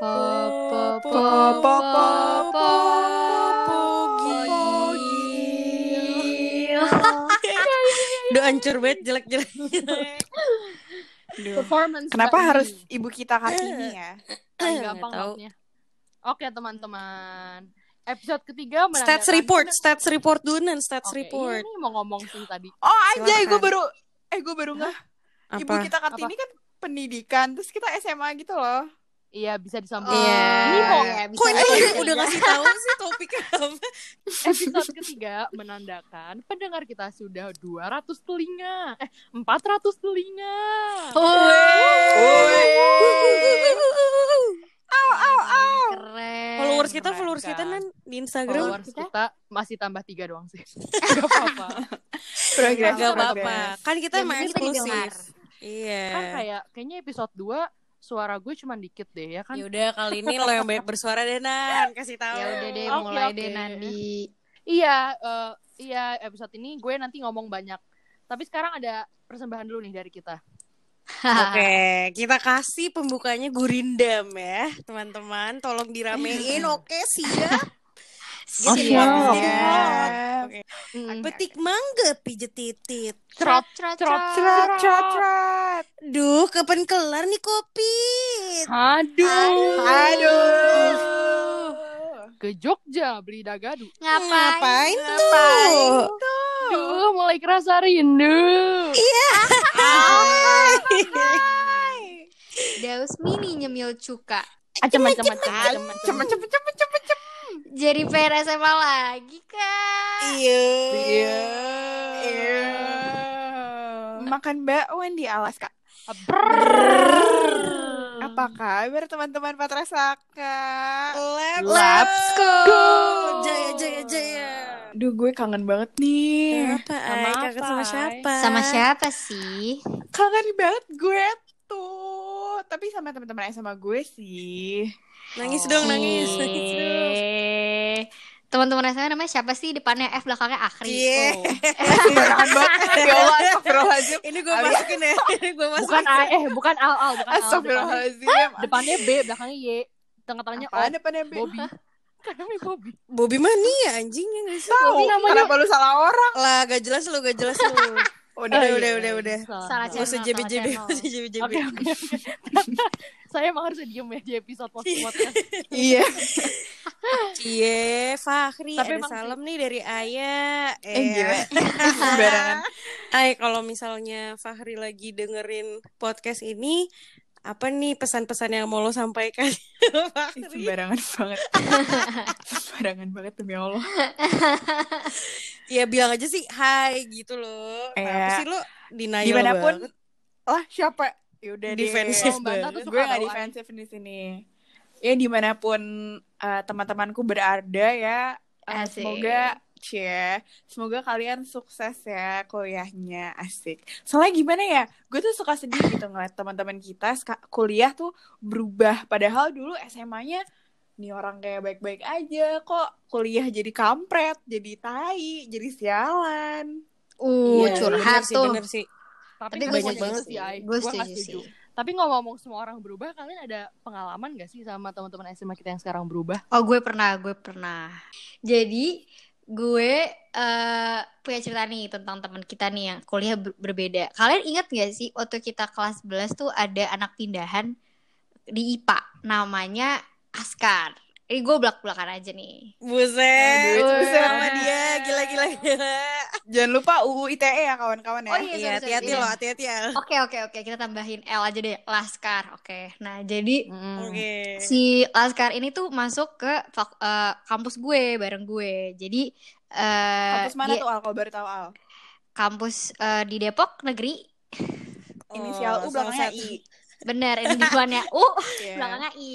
Duh hancur banget jelek-jelek. Performance Kenapa harus ibu kita Kartini ya? Paling Nggak gampang tahu. maafnya. Oke teman-teman, episode ketiga Stats report, stats report dulu nan, stats Oke, report. Ini mau ngomong sih tadi. Oh anjay, gue baru eh gue baru nggak ibu kita Kartini kan pendidikan, terus kita SMA gitu loh. Iya bisa disambung. Iya. Ini mau ya, bisa Kok ini udah, udah ngasih tahu sih topiknya apa? episode ketiga menandakan pendengar kita sudah 200 telinga. Eh, 400 telinga. Au au au. Keren. Followers kita, followers kita kan? di Instagram. Followers kita masih tambah tiga doang sih. Gak apa-apa. Progres, Gak apa-apa. Kan kita emang kita eksklusif. Iya. Kan kayak kayaknya episode 2 suara gue cuma dikit deh ya kan. Ya udah kali ini lo yang banyak bersuara deh Nan, kasih tahu. Ya udah deh, Oke, mulai oke. deh Nandi. Iya, eh, iya episode ini gue nanti ngomong banyak. Tapi sekarang ada persembahan dulu nih dari kita. Oke, kita kasih pembukanya gurindam ya, teman-teman. Tolong diramein. Oke, siap. Oh, Jadi, siap. jadi hot. Oke. Mm. Petik mangga pijet titit. Trot, trot, trot, Trot trot trot. Duh, kapan kelar nih kopi? Aduh. Aduh. Ke Jogja beli dagadu. Ngapain? Ngapain tuh? Duh, mulai kerasa rindu. Daus mini nyemil cuka. Macam Cepet cepet cepet cepet cepet. Jadi pengen SMA lagi, Kak. Iya. Iya. Makan bakwan di Alaska. Apa kabar teman-teman Patra Saka? Let's Let's go. go. Jaya jaya jaya. Duh gue kangen banget nih. Kenapa? Sama Ay, kangen sama apa, siapa? Sama siapa sih? Kangen banget gue tuh. Tapi sama teman-teman SMA gue sih. Nangis dong, nangis, nangis dong. Teman-teman SMA namanya siapa sih? Depannya F, belakangnya Akhri. Cie. Oh. Sembarangan banget. Ya Allah, astagfirullahaladzim. Ini gue masukin ya. Ini gue masukin. Bukan A, eh bukan Al Al, bukan. Depannya, depannya B, belakangnya Y, tengah-tengahnya O. Depannya B? Bobby. Namanya Bobby. Bobby Mania anjingnya gak sih? Tahu, namanya- kenapa lu salah orang? Lah, gak jelas lu, gak jelas lu. Udah, Udah, Oh, udah, iya. udah, udah. Salah Gak usah channel, JB-JB, usah JB-JB. Oke, oke, oke. Saya emang harus diem ya di episode podcast. Iya. Cie, Fahri, Tapi ada salam nih dari Ayah. Eh, gila. Sembarangan. Ay, kalau misalnya Fahri lagi dengerin podcast ini, apa nih pesan-pesan yang mau lo sampaikan? Sembarangan banget. Sembarangan banget demi Allah. Ya bilang aja sih hai gitu loh. Iya. Apa sih lo denial Di mana pun, banget? lah siapa? Yaudah deh. Defensif membantah tuh banget. suka gue Ay. defensif di sini. Ya di mana pun uh, teman-temanku berada ya, uh, Asik. semoga cie, semoga kalian sukses ya kuliahnya asik. Soalnya gimana ya, gue tuh suka sedih gitu ngeliat teman-teman kita kuliah tuh berubah. Padahal dulu SMA-nya nih orang kayak baik-baik aja kok kuliah jadi kampret, jadi tai, jadi sialan. Uh, Iya, curhat sih, tuh. bener sih. Tapi Tapi gue banyak setuju banget sih. Gue nggak setuju sih. Tapi ngomong semua orang berubah, kalian ada pengalaman gak sih sama teman-teman SMA kita yang sekarang berubah? Oh, gue pernah, gue pernah. Jadi, gue eh punya cerita nih tentang teman kita nih yang kuliah ber- berbeda. Kalian ingat gak sih waktu kita kelas 11 tuh ada anak pindahan di IPA namanya Askar. Ini gue belak-belakan aja nih. Buset, Aduh, buset sama dia, gila gila gila. Jangan lupa UU ITE ya kawan-kawan ya. Oh iya, Iya, hati-hati Iya. lo, hati-hati ya. Oke, oke, oke. Kita tambahin L aja deh. Laskar. Oke. Nah, jadi Mm. Oke. si Laskar ini tuh masuk ke eh, kampus gue bareng gue. Jadi eh Kampus mana dia- tuh Al? Kalau baru tahu Al. kampus eh, di Depok negeri. Inisial U Oh, belakangnya. I. Bener, ini depannya U, Iya. belakangnya I.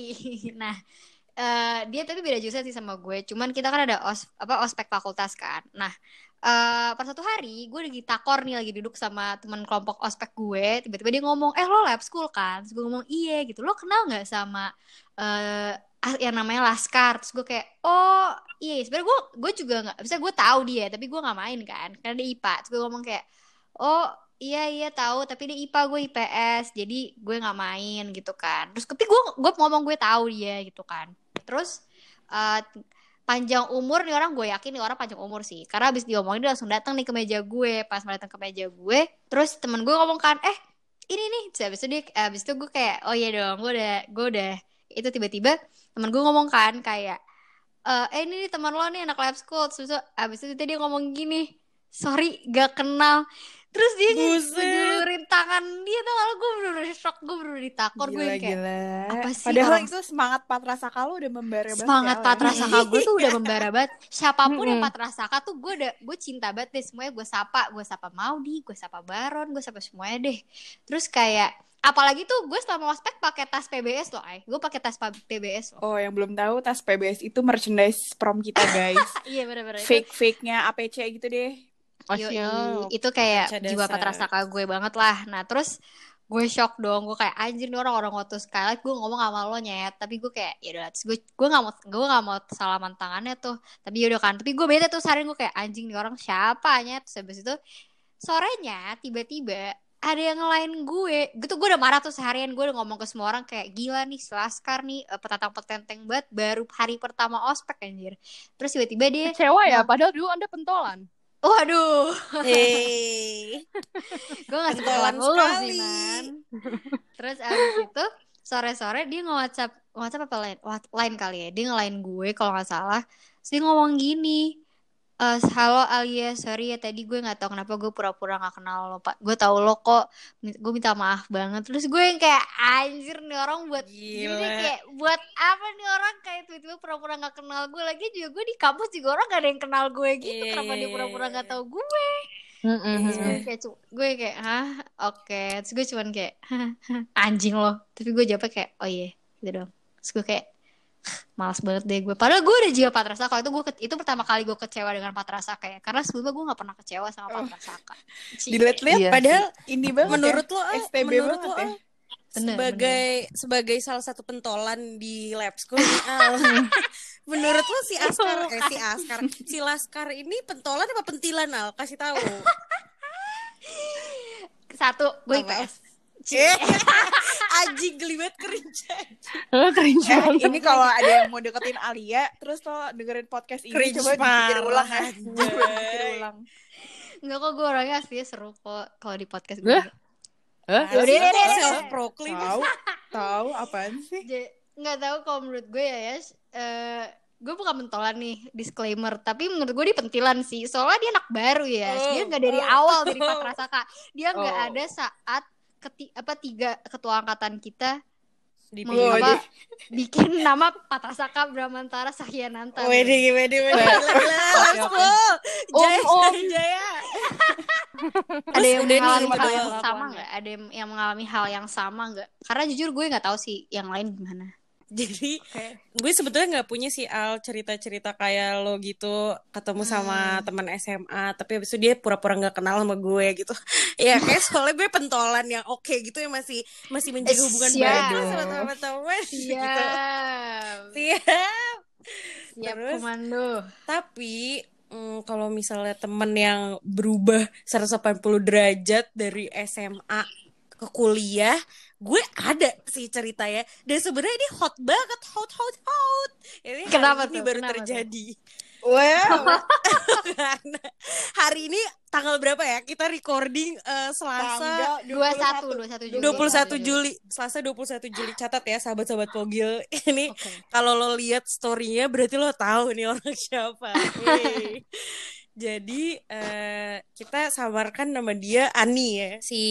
Nah, eh, dia tapi beda jurusan sih sama gue. Cuman kita kan ada os apa ospek fakultas kan. Nah, eh pas satu hari gue lagi takor nih lagi duduk sama teman kelompok ospek gue. Tiba-tiba dia ngomong, eh lo lab school kan? Terus gue ngomong iya gitu. Lo kenal nggak sama ah, yang namanya Laskar? Terus gue kayak, oh iya. Sebenarnya gue gue juga nggak bisa gue tahu dia, tapi gue nggak main kan karena dia IPA. Terus gue ngomong kayak, oh iya iya tahu tapi dia IPA gue IPS jadi gue nggak main gitu kan terus tapi gue gue ngomong gue tahu dia gitu kan terus eh, panjang umur nih orang gue yakin nih orang panjang umur sih. Karena abis diomongin dia langsung datang nih ke meja gue. Pas datang ke meja gue terus temen gue ngomong kan eh ini nih. Terus abis itu dia abis itu gue kayak oh iya dong gue udah gue udah. Itu tiba-tiba temen gue ngomong kan kayak eh eh, ini nih teman lo nih anak lab school. Terus abis itu dia ngomong gini sorry gak kenal terus dia ngejulurin tangan dia tuh kalau gue bener-bener shock gue bener-bener ditakor gue kayak gila. apa sih Padahal orang- itu semangat Patrasaka lu udah membara banget. semangat ya. Patrasaka gue tuh udah membara banget siapa pun yang. Patrasaka tuh gue udah gue cinta banget deh semuanya gue sapa gue sapa Maudi gue sapa Baron gue sapa semuanya deh terus kayak apalagi tuh gue selama ospek pakai tas PBS loh ay gue pakai tas PBS loh Oh, yang belum tahu tas PBS itu merchandise prom kita, guys. iya bener-bener Itu- Fake-fake-nya APC gitu deh. Oh, Yoi, siap. itu kayak Baca jiwa. Patrasaka gue banget lah. Nah terus gue shock dong, gue kayak anjir nih orang-orang waktu sekali gue ngomong sama lo nyet, tapi gue kayak ya udah, gue gue nggak mau gue nggak mau salaman tangannya tuh, tapi yaudah kan, tapi gue beda tuh seharian gue kayak anjing nih orang siapa nyet, terus habis itu sorenya tiba-tiba ada yang ngelain gue, gitu gue udah marah tuh seharian gue udah ngomong ke semua orang kayak gila nih selaskar nih eh, petatang petenteng banget baru hari pertama ospek anjir, terus tiba-tiba dia Kecewa ya, padahal dulu anda pentolan. Waduh, Hei. gue gak sekolah lu sih Nan. Terus abis itu sore-sore dia nge-whatsapp whatsapp apa lain? Lain kali ya. Dia ngelain gue kalau nggak salah. Terus dia ngomong gini eh halo Alia, sorry ya tadi gue nggak tahu kenapa gue pura-pura nggak kenal lo pak. Gue tahu lo kok, gue minta maaf banget. Terus gue yang kayak anjir nih orang buat Gila. jadi kayak buat apa nih orang kayak tiba-tiba pura-pura nggak kenal gue lagi juga gue di kampus juga orang gak ada yang kenal gue gitu. Iya, Kenapa iya, dia pura-pura iya. nggak tahu gue? Mm-mm. Terus gue kayak gue kayak hah oke terus gue cuman kayak anjing loh tapi gue jawabnya kayak oh iya gitu dong terus gue kayak malas banget deh gue. Padahal gue udah jiwa Patrasaka. Itu gue itu pertama kali gue kecewa dengan Patrasaka ya. Karena sebelumnya gue nggak pernah kecewa sama Oh. Patrasaka. Cie. Dilihat-lihat Iya Padahal ini banget. Menurut ya. lo STB menurut banget lo ya. Al, Bener, sebagai sebagai salah satu pentolan di lab school menurut lo si Askar eh si Askar. Si Laskar ini pentolan apa pentilan Al? Kasih tahu. Satu gue? IPS Eh, Aji geli banget kerinca Cringe Eh, banget. ini kalau ada yang mau deketin Alia, terus lo dengerin podcast ini Cringe coba dipikir ulang ya. Coba dipikir ulang. Enggak kok gue orangnya aslinya seru kok kalau di podcast gue Hah? Yaudah, yaudah, yaudah. self proclaim Tahu? Tahu apaan sih? J- nggak tahu kalau menurut gue ya Yas eh gue bukan mentolan nih disclaimer tapi menurut gue dia pentilan sih soalnya dia anak baru ya Oh, dia nggak dari oh, awal dari. Patrasaka dia nggak Oh. ada saat keti apa tiga ketua angkatan kita di mau Oh, apa bikin nama Patrasaka Bramantara Sahyananta let's oke. go. Jaya, Om, om. Jaya. ada yang mengalami hal yang sama nggak? Ada yang, yang mengalami hal yang sama nggak? Karena jujur gue nggak tahu sih yang lain gimana Jadi gue sebetulnya nggak punya sih Al cerita-cerita kayak lo gitu ketemu sama Hmm. teman SMA tapi habis itu dia pura-pura nggak kenal sama gue gitu. ya kayak soalnya gue pentolan yang oke gitu ya masih masih menjaga Eh, hubungan siap. baik sama teman-teman gitu. siap Siap. siap Terus? komando Tapi mm, kalau misalnya temen yang berubah 180 derajat dari SMA ke kuliah, gue ada sih ceritanya. Dan sebenarnya ini hot banget, hot hot hot. Ini Kenapa hari ini tuh? baru Kenapa tuh? terjadi. Wow. Karena hari ini tanggal berapa ya? Kita recording eh, Selasa dua satu dua satu Juli 21 Juli. Selasa 21 Juli. Catat ya sahabat-sahabat Pogil. Ini Oke. kalau lo lihat story-nya berarti lo tahu nih orang siapa. Hey. Jadi eh, kita samarkan nama dia Ani ya. Si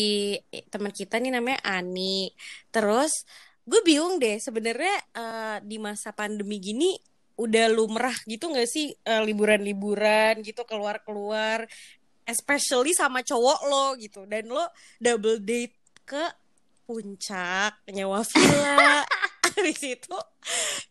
teman kita nih namanya Ani. Terus gue bingung deh sebenarnya eh, di masa pandemi gini udah lumrah gitu nggak sih eh, liburan-liburan gitu keluar-keluar especially sama cowok lo gitu dan lo double date ke puncak nyewa villa habis itu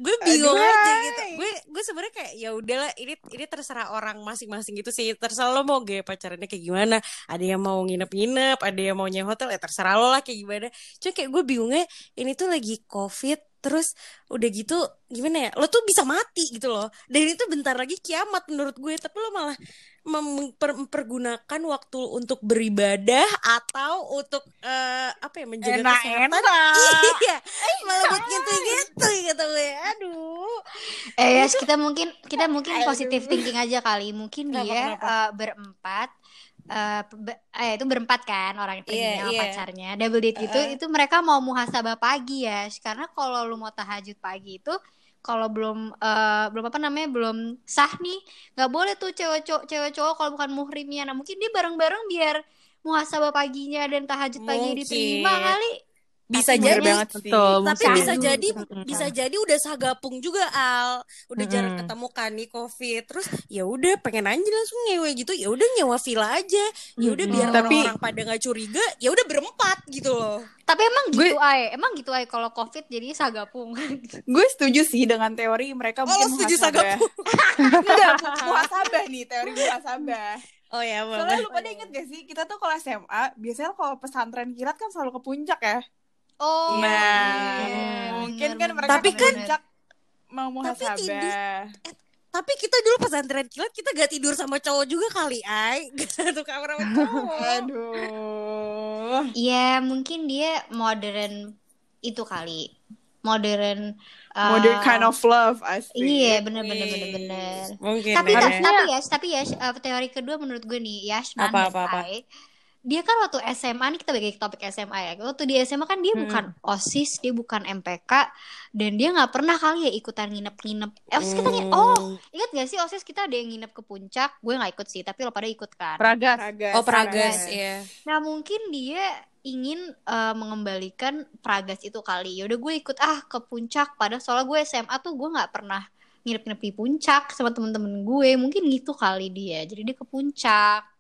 gue bingung Aduh, aja gitu. Gue gue sebenarnya kayak ya udahlah ini ini terserah orang masing-masing gitu sih. Terserah lo mau gaya pacarannya kayak gimana. Ada yang mau nginep-nginep ada yang mau nyewa hotel ya terserah lo lah kayak gimana. Cuma kayak gue bingungnya ini tuh lagi covid terus udah gitu gimana ya lo tuh bisa mati gitu loh dan itu bentar lagi kiamat menurut gue tapi lo malah memper- mempergunakan waktu untuk beribadah atau untuk eh, apa ya menjaga kesehatan Enak-enak. iya malah buat gitu-gitu gitu gue aduh Eh Yas, kita mungkin kita mungkin Aduh. positive thinking aja kali. Mungkin dia kenapa? eh, berempat eh, be- eh, itu berempat kan orang sama iya. pacarnya double date gitu Uh-uh. itu mereka mau muhasabah pagi ya karena kalau lu mau tahajud pagi itu kalau belum eh, belum apa namanya belum sah nih nggak boleh tuh cewek cowok cewek cowok kalau bukan muhrimnya nah mungkin dia bareng bareng biar muhasabah paginya dan tahajud pagi Mungkin. diterima kali bisa jadi banget sih. Betul, tapi bisa Aduh, jadi Mm-mm. bisa jadi udah sagapung juga al udah jarang Mm-mm. ketemu kan nih covid terus ya udah pengen aja langsung nyewa gitu ya udah nyewa villa aja ya udah Mm-mm. biar Tapi- orang-orang pada nggak curiga ya udah berempat gitu loh tapi emang Gue- gitu ay emang gitu ay kalau covid jadi sagapung Gue setuju sih dengan teori mereka Oh, mungkin setuju muhasabah. Enggak, mu- muhasabah nih, teori muhasabah. oh ya Soalnya lu pada inget gak sih, kita tuh kalau SMA, biasanya kalau pesantren kilat kan selalu ke puncak ya. Oh nah, iya, mungkin bener, kan mereka Tapi kan- mau Tapi muhasabah. tidak. tapi kita dulu pesantren kilat kita gak tidur sama cowok juga kali ay satu kamar sama cowok Aduh. Iya, mungkin dia modern itu kali. Modern uh, Modern kind of love, asli. Iya, bener bener bener bener. mungkin Tapi ya. Tapi ya, tapi ya uh, teori kedua menurut gue nih, Yash Man Apa, apa, apa? I, dia kan waktu SMA nih kita bagi topik SMA ya. Waktu di SMA kan dia Hmm. bukan OSIS, dia bukan MPK dan dia nggak pernah kali ya ikutan nginep-nginep. Eh, OSIS kita ngi- oh, Hmm. ingat gak sih OSIS kita ada yang nginep ke puncak? Gue nggak ikut sih, tapi lo pada ikut kan. Pragas. Pragas. oh pragas ya Nah mungkin dia ingin eh, mengembalikan Pragas itu kali. Yaudah gue ikut ah ke puncak. Padahal soalnya gue SMA tuh gue nggak pernah nginep-nginep di puncak sama temen-temen gue. Mungkin gitu kali dia. Jadi dia ke puncak.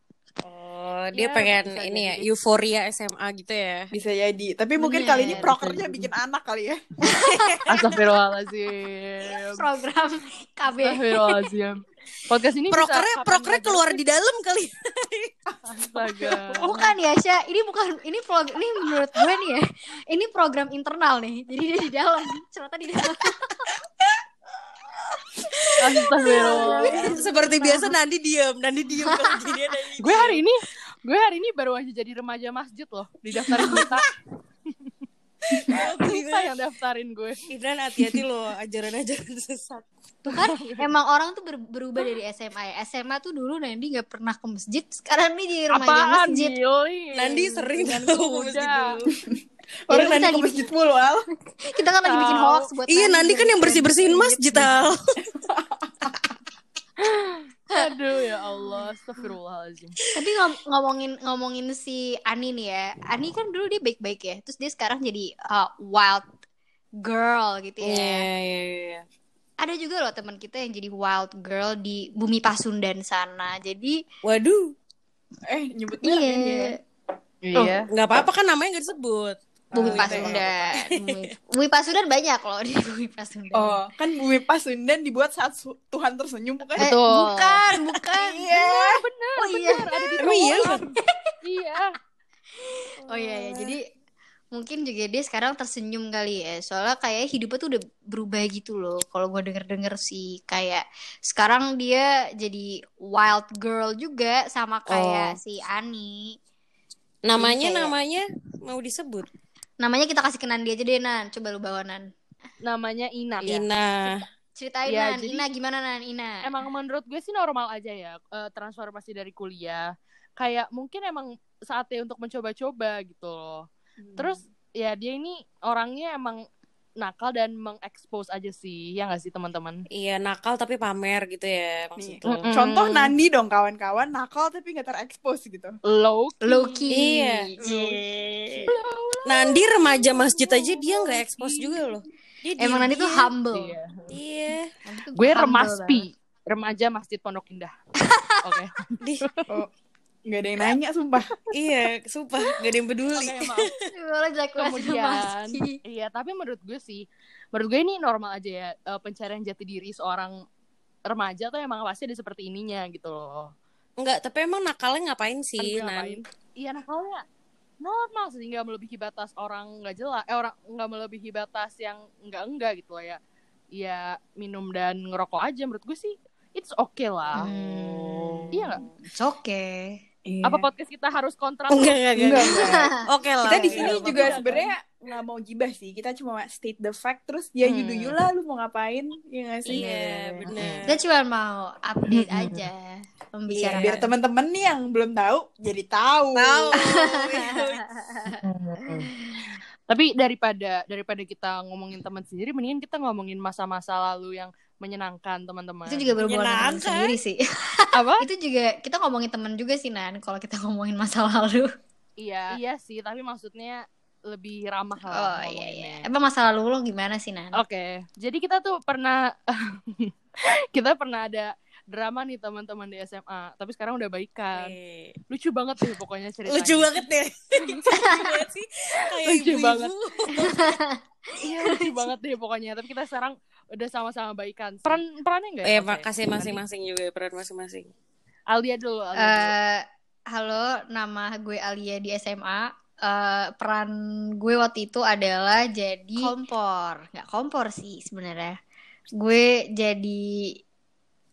Oh dia Ya, pengen ini ya jadi. euforia SMA gitu ya Bisa jadi. Tapi mungkin Bener, kali ini prokernya bikin anak kali ya. Astagfirullahaladzim. Program KB. Astagfirullahaladzim. Podcast ini prokernya prokernya keluar di dalam kali Astaga. Bukan ya Sya, ini bukan ini vlog ini menurut gue nih ya. Ini program internal nih. Jadi dia di dalam, ternyata di dalam. Astagfirullah. seperti biasa Nandi diem Nandi diem gue hari ini gue hari ini baru aja jadi remaja masjid loh didaftarin kita kita yang daftarin gue Idran hati-hati loh ajaran-ajaran sesat Tuh kan emang orang tuh ber- berubah dari SMA ya. SMA tuh dulu Nandi nggak pernah ke masjid, sekarang nih jadi remaja apaan masjid. Billy? Nandi sering tahu muda. masjid dulu Orang nanti ke masjid mulu, Al. Kita kan lagi bikin hoax buat Iya Nandi kan yang bersih-bersihin masjid Al aduh ya Allah Astagfirullahaladzim Tapi ngom- ngomongin ngomongin si Ani nih ya. Ani kan dulu dia baik-baik ya. Terus dia sekarang jadi uh, wild girl gitu ya. Iya iya iya Ada juga loh teman kita yang jadi wild girl di Bumi Pasundan sana. Jadi Waduh Eh, nyebut merek iya, ini ya. iya nggak apa-apa kan namanya nggak disebut Bumi Oh, Pasundan. Bumi, Bumi Pasundan banyak loh di Bumi Pasundan. Oh, kan bumi Pasundan dibuat saat su- Tuhan tersenyum bukan? Eh, Betul. bukan, bukan. Iya. bener Oh iya. bener ada di Emang iya? Iya Oh iya ya. Jadi mungkin juga dia sekarang tersenyum kali ya. Soalnya kayak hidupnya tuh udah berubah gitu loh. Kalau gue denger-denger sih kayak sekarang dia jadi wild girl juga sama kayak Oh. si Ani. namanya Kayak- namanya mau disebut Namanya kita kasih kenan dia aja deh Nan. Coba lu bawa Nan. namanya Ina ya Ina Ceritain Ya, Nan. jadi- Ina gimana Nan? Ina. emang menurut gue sih normal aja ya eh, transformasi dari kuliah kayak mungkin emang saatnya untuk mencoba-coba gitu loh terus ya dia ini orangnya emang nakal dan mengekspos aja sih ya nggak sih teman-teman iya nakal tapi pamer gitu ya maksud lo Mm-mm. Contoh Nandi dong kawan-kawan nakal tapi nggak terekspos gitu. low Loki. Iya. Nandi remaja masjid aja dia nggak ekspos juga loh. Dia Emang Nandi tuh humble. Iya. Iya. Gue remaspi remaja masjid pondok indah oke Di, Oh. Nggak ada yang nanya sumpah iya sumpah gak ada yang peduli Oke, maaf. Kemudian, iya tapi menurut gue sih, menurut gue ini normal aja ya eh, pencarian jati diri seorang remaja tuh emang pasti ada seperti ininya gitu loh. Enggak, tapi emang nakalnya ngapain sih, gue Nan? Iya nakalnya normal sih nggak melebihi batas orang nggak jelas, eh orang nggak melebihi batas yang enggak enggak gitu loh ya. Iya minum dan ngerokok aja menurut gue sih it's okay lah. Hmm. Iya nggak? It's okay. Iya. Apa podcast kita harus kontra? Enggak, enggak, enggak enggak. enggak Oke lah. kita di oke sini juga Enggak, sebenarnya nggak mau gibah sih kita cuma state the fact terus ya Hmm. you do you lah lu mau ngapain ya nggak sih Iya, benar. Kita cuma mau update Hmm. aja. Iya, Membicarakan. biar teman-teman nih yang belum tahu jadi tahu Tahu. Tapi daripada daripada kita ngomongin teman sendiri, mendingan kita ngomongin masa-masa lalu yang menyenangkan teman-teman. Itu juga berhubungan dengan sendiri sih. apa? itu juga kita ngomongin teman juga sih Nan kalau kita ngomongin masa lalu. Iya, iya sih. Tapi maksudnya lebih ramah lah. Oh iya iya. Emang masa lalu lo gimana sih Nan? Oke, jadi kita tuh pernah kita pernah ada drama nih teman-teman di SMA, tapi sekarang udah baikan. Eh, Lucu banget deh pokoknya ceritanya. Lucu banget deh. Lucu banget sih. Kayak Lucu ibu-ibu. banget. Iya lucu banget deh pokoknya. Tapi kita sekarang udah sama-sama baikan. Peran perannya enggak? Eh, Mas, ya? makasih masing-masing juga peran masing-masing. Alia dulu. Alia dulu. Eh, halo, nama gue Alia di SMA. Eh, peran gue waktu itu adalah jadi kompor, nggak kompor sih sebenarnya. Gue jadi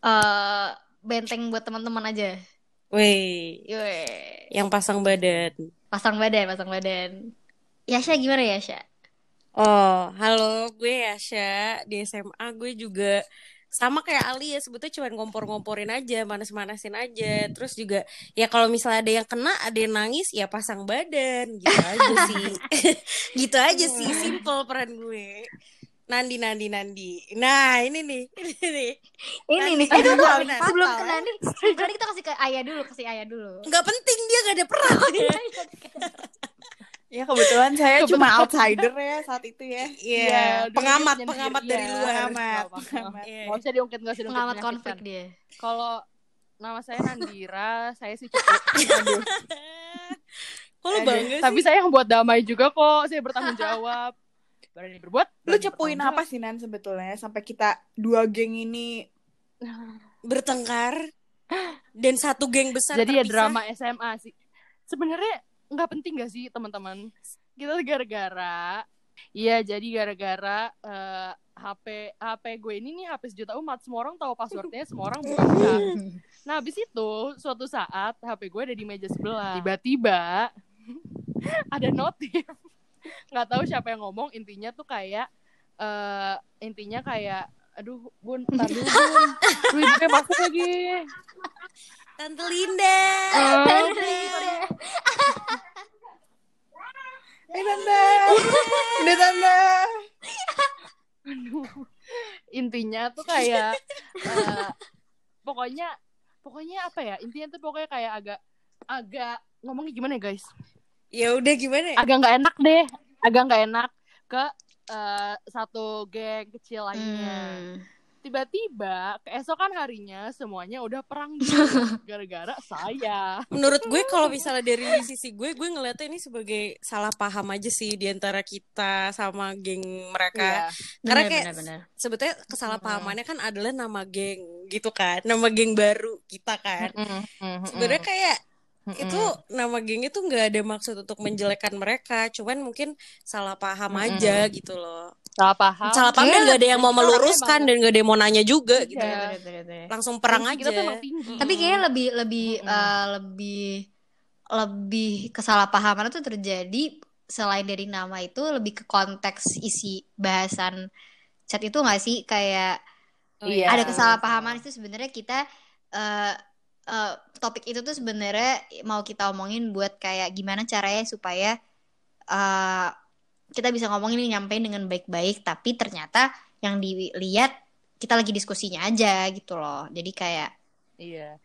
eh benteng buat teman-teman aja. Weh, yang pasang badan. Pasang badan, pasang badan. Yasha gimana ya, Yasha? Oh, halo, gue Yasha di SMA. Gue juga sama kayak Ali ya, sebetulnya cuma ngompor-ngomporin aja, manas-manasin aja. Terus juga ya kalau misalnya ada yang kena, ada yang nangis, ya pasang badan, gitu aja sih. gitu aja sih, simple peran gue. Nandi, Nandi, Nandi. Nah, ini nih, ini nih. Ini nih, aduh, paling sebelum ke Nandi, sebelum kita kasih ke Ayah dulu, kasih Ayah dulu. Nggak penting dia gak ada peran. ya kebetulan saya Kebetulan. cuma outsider ya saat itu ya Iya, dulu pengamat, dia pengamat penyendiri, dari iya. luar. Pengamat, pengamat. Iya. Nggak usah diungkit, nggak usah diungkit. Pengamat konflik dia. Kalau nama saya Nandira, saya sih cukup. Aduh. Kok lu bangga sih? Tapi saya yang buat damai juga kok. Saya bertanggung jawab. Berani berbuat. lu berani cepuin bertanggung apa sih Nan sebetulnya sampai kita dua geng ini bertengkar dan satu geng besar Jadi ya terpisah. drama SMA sih. Sebenarnya nggak penting gak sih teman-teman? Kita gara-gara Iya, jadi gara-gara eh, HP HP gue ini nih HP sejuta umat, semua orang tahu passwordnya, semua orang buka. Nah, habis itu suatu saat HP gue ada di meja sebelah. Tiba-tiba ada notif. Nggak tahu siapa yang ngomong, intinya tuh kayak eh intinya kayak aduh, Bun, ntar dulu, Bun. Duitnya masuk lagi. Tante Linda. Eh, tante udah tante Aduh. Intinya tuh kayak eh, pokoknya pokoknya apa ya? Intinya tuh pokoknya kayak agak agak ngomongnya gimana ya, guys? Ya udah gimana? ya? Agak nggak enak deh. Agak nggak enak ke eh, satu geng kecil lainnya. Hmm. Tiba-tiba keesokan harinya semuanya udah perang dulu gara-gara saya. Menurut gue kalau misalnya dari sisi gue, gue ngeliatnya ini sebagai salah paham aja sih di antara kita sama geng mereka. Iya. Karena Bener, kayak bener, bener. sebetulnya kesalahpahamannya kan adalah nama geng gitu kan, nama geng baru kita kan. Mm, mm, mm, Sebenarnya kayak mm, itu nama geng itu nggak ada maksud untuk menjelekan mereka, cuman mungkin salah paham Mm-mm. aja gitu loh. salah paham. Salah paham dan Kayaknya nggak ada yang mau meluruskan dan nggak ada yang mau nanya juga Iya. gitu. Bener, bener, bener, bener. Langsung perang aja. Kita tuh emang tinggi. Tapi kayaknya lebih lebih Mm-mm. eh, lebih lebih kesalahpahaman itu terjadi selain dari nama itu lebih ke konteks isi bahasan chat itu nggak sih kayak Iya. ada kesalahpahaman itu sebenarnya kita eh eh, topik itu tuh sebenarnya mau kita omongin buat kayak gimana caranya supaya eh kita bisa ngomongin ini nyampein dengan baik-baik tapi ternyata yang dilihat kita lagi diskusinya aja gitu loh. Jadi kayak Iya.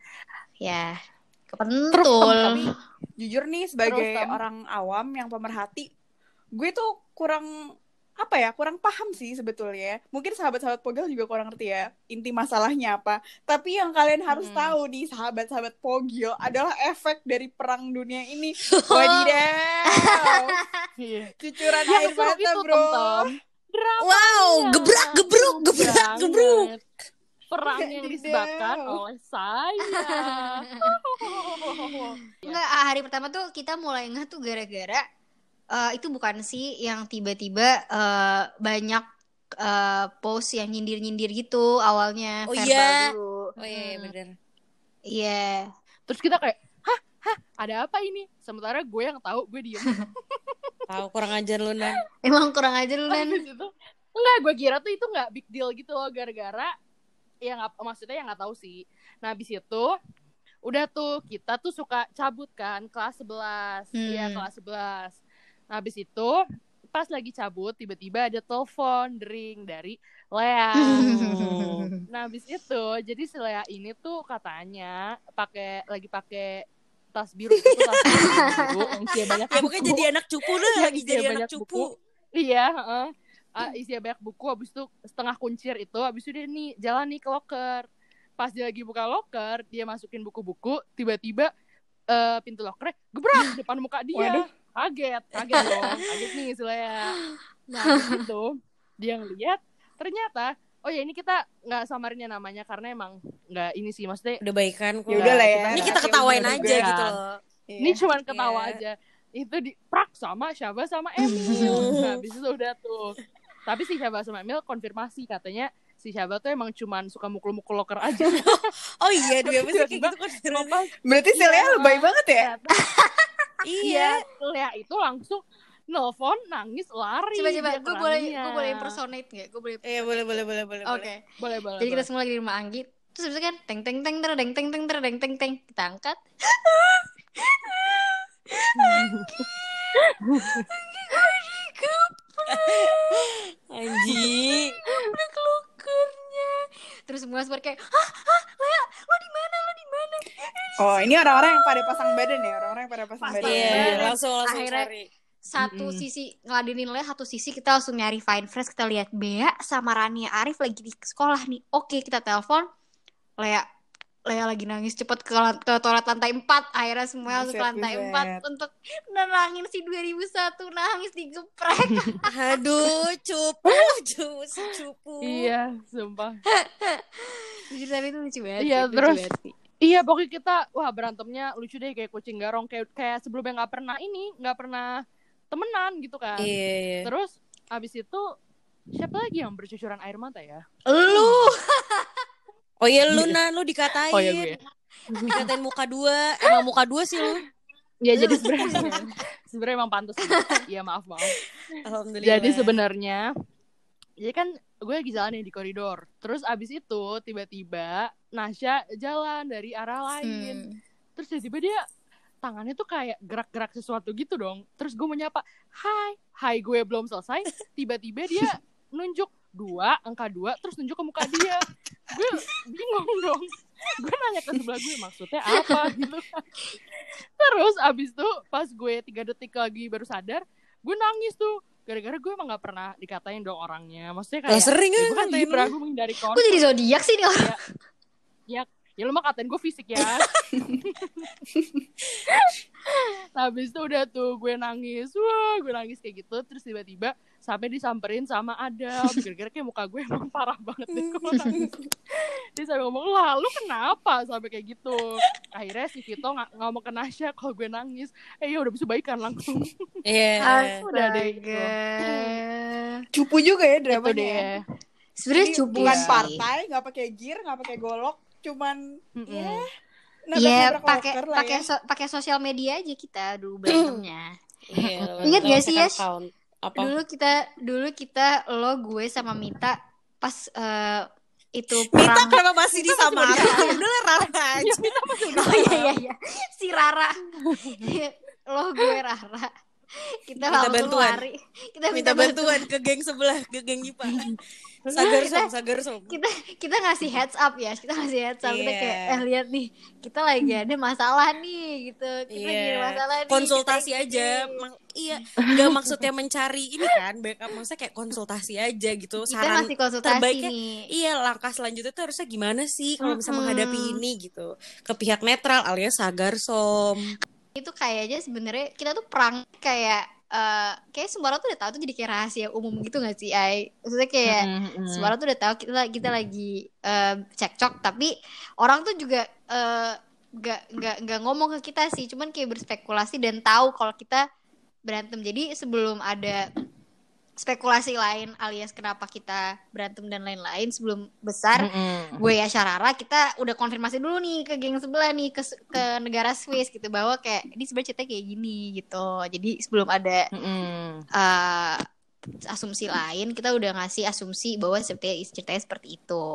ya Terus kepentul. tapi jujur nih sebagai Terus, orang awam yang pemerhati gue tuh kurang apa ya kurang paham sih sebetulnya mungkin sahabat-sahabat pogel juga kurang ngerti ya inti masalahnya apa tapi yang kalian harus Hmm. tahu nih sahabat-sahabat pogel adalah efek dari perang dunia ini wadidaw Iya. cucuran Yang air mata itu, bro. Drama. Wow, gebrak gebruk, gebrak Banget. gebruk. Perang yang disebabkan oleh saya. Enggak, ah, hari pertama tuh kita mulai ngeh tuh gara-gara eh, itu bukan sih yang tiba-tiba eh, banyak eh, post yang nyindir-nyindir gitu awalnya Oh verbal iya. dulu. Oh iya, iya, Hmm. bener. Iya. Terus kita kayak, hah, hah, ada apa ini? Sementara gue yang tahu, gue diem. Tahu kurang ajar lu Nan. Emang kurang aja lu Nan. Enggak, gue kira tuh itu nggak big deal gitu loh, gara-gara ya nggak maksudnya ya nggak tahu sih. Nah habis itu udah tuh kita tuh suka cabut kan kelas 11 Iya Hmm. kelas 11 Nah habis itu pas lagi cabut tiba-tiba ada telepon dering dari Lea. Nah habis itu jadi si Lea ini tuh katanya pakai lagi pakai tas biru itu tas biru yang isinya banyak Ya buku. jadi anak cupu dah, Yang lagi jadi anak banyak cupu. buku. Iya, heeh. Ah, isinya banyak buku habis itu setengah kuncir itu habis itu dia nih jalan nih ke loker. Pas dia lagi buka loker, dia masukin buku-buku, tiba-tiba eh, pintu lokernya gebrak depan muka dia. Waduh. Kaget, kaget dong. Kaget nih Lea. Nah, itu dia ngeliat ternyata oh ya ini kita nggak samarin ya namanya karena emang nggak ini sih maksudnya Udah baikan kok. Ya udah lah ya. Ini kita ketawain aja juga. gitu loh. Iya. ini cuman ketawa Iya. aja itu di prak sama Syaba sama Emil nah habis itu udah tuh tapi si Syaba sama Emil konfirmasi katanya si Syaba tuh emang cuman suka mukul-mukul loker aja Oh iya, dua episode kayak gitu kan. Berarti si Lea Iya. lebay banget ya Iya. Lea itu langsung nelfon nangis lari Coba coba, gue boleh gue boleh impersonate nggak? Gue boleh. Iya, boleh boleh boleh boleh. Oke. boleh. boleh boleh Jadi kita semua lagi di rumah Anggi. Terus habis itu kan teng teng teng ter deng teng teng ter deng teng teng kita angkat. Anji. Black lokernya. Terus semua seperti kayak, hah, hah, Lea, lo di mana, lo di mana? oh ini orang-orang yang pada pasang badan ya orang-orang yang pada pasang Pasang badan Iya, badan. langsung langsung Akhirnya- cari. Satu Mm-mm. sisi ngeladenin Lea, satu sisi kita langsung nyari Fine Fresh, kita lihat Bea sama Rania Arif lagi di sekolah nih. Oke, kita telepon. Lea, Lea lagi nangis cepet ke, ke toilet lantai 4 akhirnya semua langsung ke lantai buset. 4 untuk nenangin si 2001 nangis digeprek Aduh, cupu, cupu, si cupu. iya sumpah Jujur tapi itu lucu banget Iya, lucu terus- banget. Iya pokoknya kita wah berantemnya lucu deh kayak kucing garong kayak kayak sebelumnya nggak pernah ini nggak pernah temenan gitu kan. Iya, iya. Terus abis itu siapa lagi yang bercucuran air mata ya? Lu Oh iya lu Nan, lu dikatain. Oh ya gue. Dikatain muka dua. Emang muka dua sih lu. Ya jadi sebenarnya sebenarnya emang pantas. Iya maaf maaf. Alhamdulillah. Jadi sebenarnya jadi kan gue lagi jalan nih di koridor. Terus abis itu tiba-tiba Nasya jalan dari arah lain. Hmm. Terus tiba-tiba dia tangannya tuh kayak gerak-gerak sesuatu gitu dong. Terus gue menyapa, hai, hai gue belum selesai. Tiba-tiba dia nunjuk dua, angka dua, terus nunjuk ke muka dia. Gue bingung dong. Gue nanya ke sebelah gue, maksudnya apa gitu kan. Terus abis itu pas gue tiga detik lagi baru sadar, gue nangis tuh. Gara-gara gue emang gak pernah dikatain dong orangnya. Maksudnya kayak, sering ya kan gue kan Libra, lu. gue menghindari konflik. jadi zodiak sih nih orang? Ya lu mah katain gue fisik ya. nah, habis itu udah tuh gue nangis. Wah, gue nangis kayak gitu. Terus tiba-tiba sampai disamperin sama Adam. Gara-gara kayak muka gue emang parah banget deh kalau nangis. Dia sampai ngomong, lah lu kenapa sampai kayak gitu. Akhirnya si Vito ng ngomong ke Nasya kalau gue nangis. Eh ya udah bisa baikan langsung. Iya. Udah deh, gitu. Cupu juga ya Itu dramanya ya. deh. Sebenarnya cupu bukan sih. partai nggak pakai gear nggak pakai golok cuman Mm-mm. ya Iya, nabrak-nabrak pakai pakai ya. pakai sosial media aja kita dulu berantemnya. Iya. Ingat gak sih, account. Apa? Dulu kita dulu kita lo gue sama Mita pas eh, itu Mita perang kenapa masih Mita masih disamakan? mau Udah lah Rara aja. Oh iya iya iya si Rara lo gue Rara kita Minta bantuan. lari. Kita minta bantuan. ke geng sebelah ke geng Gipa sagar som sagar som. kita kita ngasih heads up ya kita ngasih heads up. Kita Iya. kayak eh lihat nih kita lagi ada masalah nih gitu. Kita lagi ada Iya. masalah nih konsultasi kita aja. Mak- iya. Nggak maksudnya mencari ini kan backup maksudnya kayak konsultasi aja gitu. Kita saran masih konsultasi terbaiknya nih. iya langkah selanjutnya tuh harusnya gimana sih kalau bisa Mm-mm. menghadapi ini gitu. Ke pihak netral alias sagar som itu kayaknya sebenarnya kita tuh perang kayak eh kayak semua orang tuh udah tahu tuh jadi kayak rahasia umum gitu gak sih Ai? Maksudnya kayak Mm-mm. semua orang tuh udah tahu kita kita lagi eh, cekcok tapi orang tuh juga nggak nggak nggak ngomong ke kita sih cuman kayak berspekulasi dan tahu kalau kita berantem. Jadi sebelum ada spekulasi lain alias kenapa kita berantem dan lain-lain sebelum besar Mm-mm. gue ya Syarara kita udah konfirmasi dulu nih ke geng sebelah nih ke ke negara Swiss gitu bahwa kayak ini sebenarnya ceritanya kayak gini gitu jadi sebelum ada Mm-mm. eh, asumsi lain kita udah ngasih asumsi bahwa seperti ceritanya seperti itu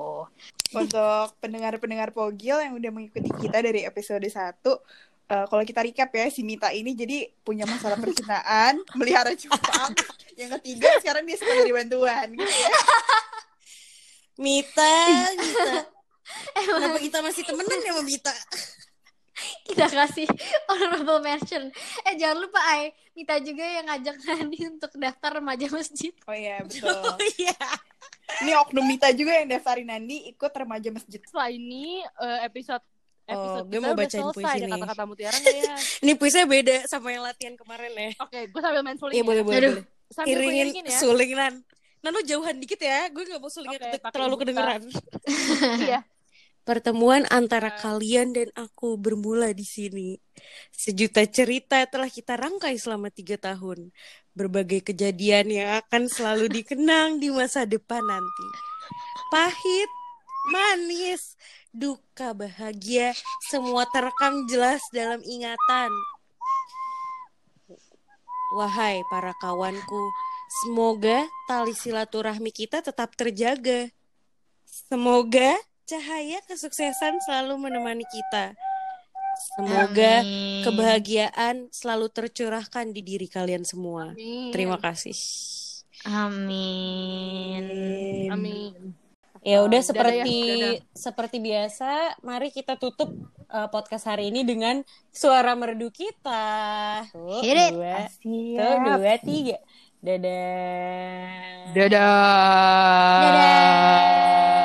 Untuk pendengar-pendengar Pogil yang udah mengikuti kita dari episode 1 eh, kalau kita recap ya si Mita ini jadi punya masalah percintaan, melihara cupang. yang ketiga sekarang dia suka dari bantuan gitu ya. Mita Mita kenapa kita masih temenan ya sama Mita kita kasih honorable mention eh jangan lupa Ai Mita juga yang ngajak Nani untuk daftar remaja masjid Oh iya betul. oh iya Ini oknum Mita juga yang daftarin Nandi ikut remaja masjid. Setelah ini eh, episode Oh, episode gue kita mau bacain selesai. puisi nih. kata-kata mutiara ya? ini puisinya beda sama yang latihan kemarin ya Oke, gue sambil main suling iya ya. boleh boleh Aduh. boleh Sambil gue iringin iringin ya. suling nan Nan lo jauhan dikit ya gue gak mau sulingnya pakai terlalu kedengeran Iya. Pertemuan antara Eh. kalian dan aku bermula di sini. Sejuta cerita telah kita rangkai selama tiga tahun. Berbagai kejadian yang akan selalu dikenang di masa depan nanti. Pahit, manis, duka, bahagia, semua terekam jelas dalam ingatan. Wahai para kawanku, semoga tali silaturahmi kita tetap terjaga. Semoga cahaya kesuksesan selalu menemani kita. Semoga Amin. kebahagiaan selalu tercurahkan di diri kalian semua. Amin. Terima kasih. Amin Amin. Ya udah Dadah seperti ya, dadah. seperti biasa, mari kita tutup uh, podcast hari ini dengan suara merdu kita. Tuh, Hit dua, tuh, dua, tiga. Dadah. Dadah. Dadah.